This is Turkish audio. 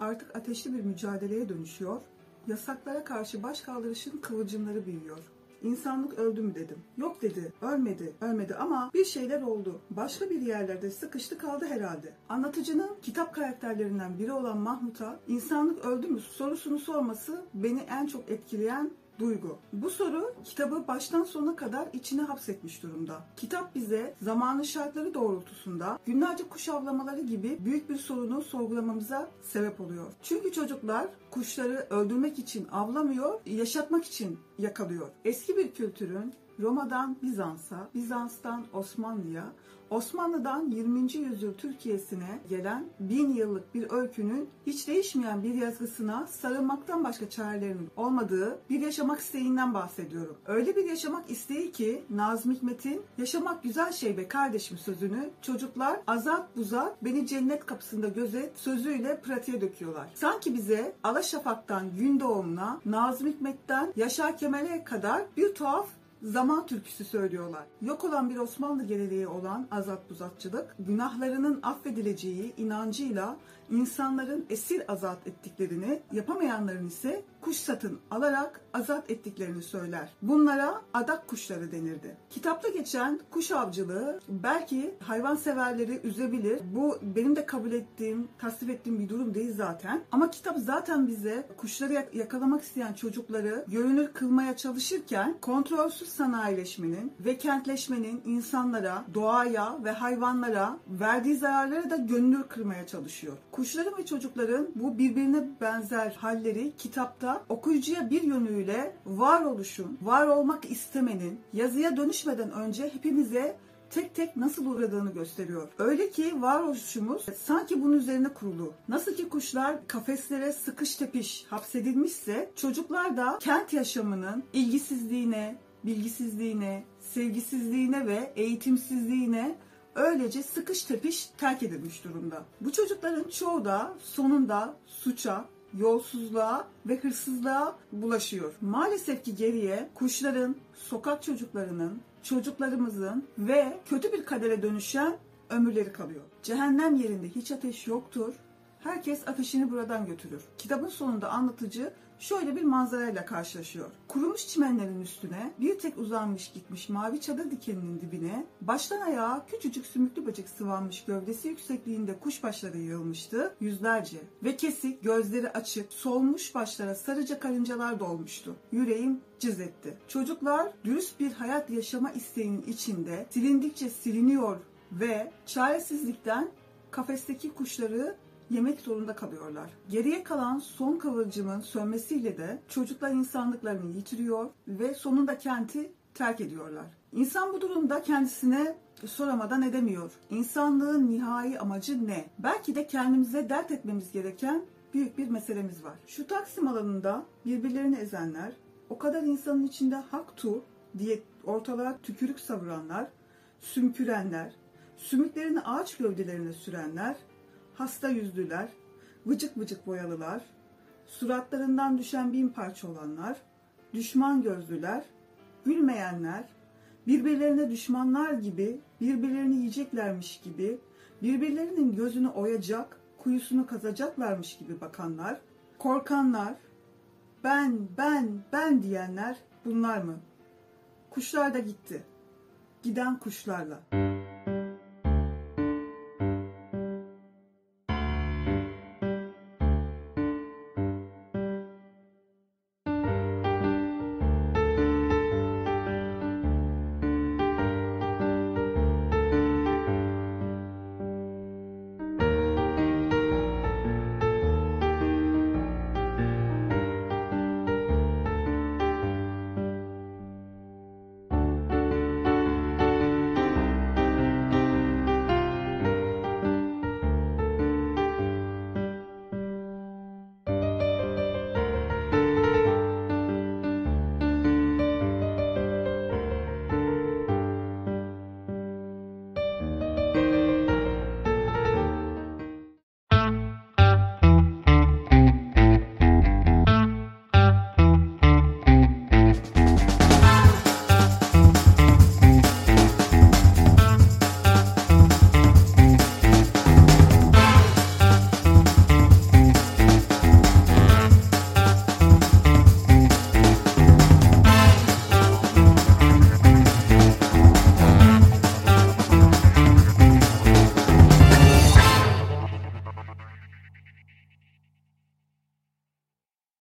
artık ateşli bir mücadeleye dönüşüyor. Yasaklara karşı baş kaldırışın kıvılcımları büyüyor. İnsanlık öldü mü dedim. Yok dedi, ölmedi, ölmedi ama bir şeyler oldu. Başka bir yerlerde sıkıştı kaldı herhalde. Anlatıcının kitap karakterlerinden biri olan Mahmut'a insanlık öldü mü sorusunu sorması beni en çok etkileyen duygu. Bu soru kitabı baştan sona kadar içine hapsetmiş durumda. Kitap bize zamanın şartları doğrultusunda günlerce kuş avlamaları gibi büyük bir sorunu sorgulamamıza sebep oluyor. Çünkü çocuklar kuşları öldürmek için avlamıyor, yaşatmak için yakalıyor. Eski bir kültürün Roma'dan Bizans'a, Bizans'tan Osmanlı'ya, Osmanlı'dan 20. yüzyıl Türkiye'sine gelen bin yıllık bir öykünün hiç değişmeyen bir yazgısına sarılmaktan başka çarelerinin olmadığı bir yaşamak isteğinden bahsediyorum. Öyle bir yaşamak isteği ki Nazım Hikmet'in yaşamak güzel şey be kardeşim sözünü çocuklar azat buzat beni cennet kapısında gözet sözüyle pratiğe döküyorlar. Sanki bize Alaşafak'tan gün doğumuna Nazım Hikmet'ten Yaşar Kemal'e kadar bir tuhaf zaman türküsü söylüyorlar. Yok olan bir Osmanlı geleneği olan azat buzatçılık, günahlarının affedileceği inancıyla insanların esir azat ettiklerini, yapamayanların ise kuş satın alarak azat ettiklerini söyler. Bunlara adak kuşları denirdi. Kitapta geçen kuş avcılığı belki hayvan severleri üzebilir. Bu benim de kabul ettiğim, tasvip ettiğim bir durum değil zaten. Ama kitap zaten bize kuşları yakalamak isteyen çocukları görünür kılmaya çalışırken kontrolsüz sanayileşmenin ve kentleşmenin insanlara, doğaya ve hayvanlara verdiği zararları da gönül kırmaya çalışıyor. Kuşların ve çocukların bu birbirine benzer halleri kitapta okuyucuya bir yönüyle varoluşun, var olmak istemenin yazıya dönüşmeden önce hepimize tek tek nasıl uğradığını gösteriyor. Öyle ki varoluşumuz sanki bunun üzerine kurulu. Nasıl ki kuşlar kafeslere sıkış tepiş hapsedilmişse çocuklar da kent yaşamının ilgisizliğine, bilgisizliğine, sevgisizliğine ve eğitimsizliğine öylece sıkış tepiş terk edilmiş durumda. Bu çocukların çoğu da sonunda suça, yolsuzluğa ve hırsızlığa bulaşıyor. Maalesef ki geriye kuşların, sokak çocuklarının, çocuklarımızın ve kötü bir kadere dönüşen ömürleri kalıyor. Cehennem yerinde hiç ateş yoktur. Herkes ateşini buradan götürür. Kitabın sonunda anlatıcı şöyle bir manzarayla karşılaşıyor. Kurumuş çimenlerin üstüne bir tek uzanmış gitmiş mavi çadır dikeninin dibine baştan ayağa küçücük sümüklü böcek sıvanmış gövdesi yüksekliğinde kuş başları yığılmıştı yüzlerce ve kesik gözleri açık solmuş başlara sarıca karıncalar dolmuştu. Yüreğim cız etti. Çocuklar dürüst bir hayat yaşama isteğinin içinde silindikçe siliniyor ve çaresizlikten kafesteki kuşları yemek zorunda kalıyorlar. Geriye kalan son kıvılcımın sönmesiyle de çocuklar insanlıklarını yitiriyor ve sonunda kenti terk ediyorlar. İnsan bu durumda kendisine soramadan edemiyor. İnsanlığın nihai amacı ne? Belki de kendimize dert etmemiz gereken büyük bir meselemiz var. Şu Taksim alanında birbirlerini ezenler, o kadar insanın içinde hak tu diye ortalığa tükürük savuranlar, sümkürenler, sümüklerini ağaç gövdelerine sürenler, hasta yüzlüler, vıcık vıcık boyalılar, suratlarından düşen bin parça olanlar, düşman gözlüler, gülmeyenler, birbirlerine düşmanlar gibi, birbirlerini yiyeceklermiş gibi, birbirlerinin gözünü oyacak, kuyusunu kazacaklarmış gibi bakanlar, korkanlar, ben, ben, ben diyenler bunlar mı? Kuşlar da gitti. Giden kuşlarla.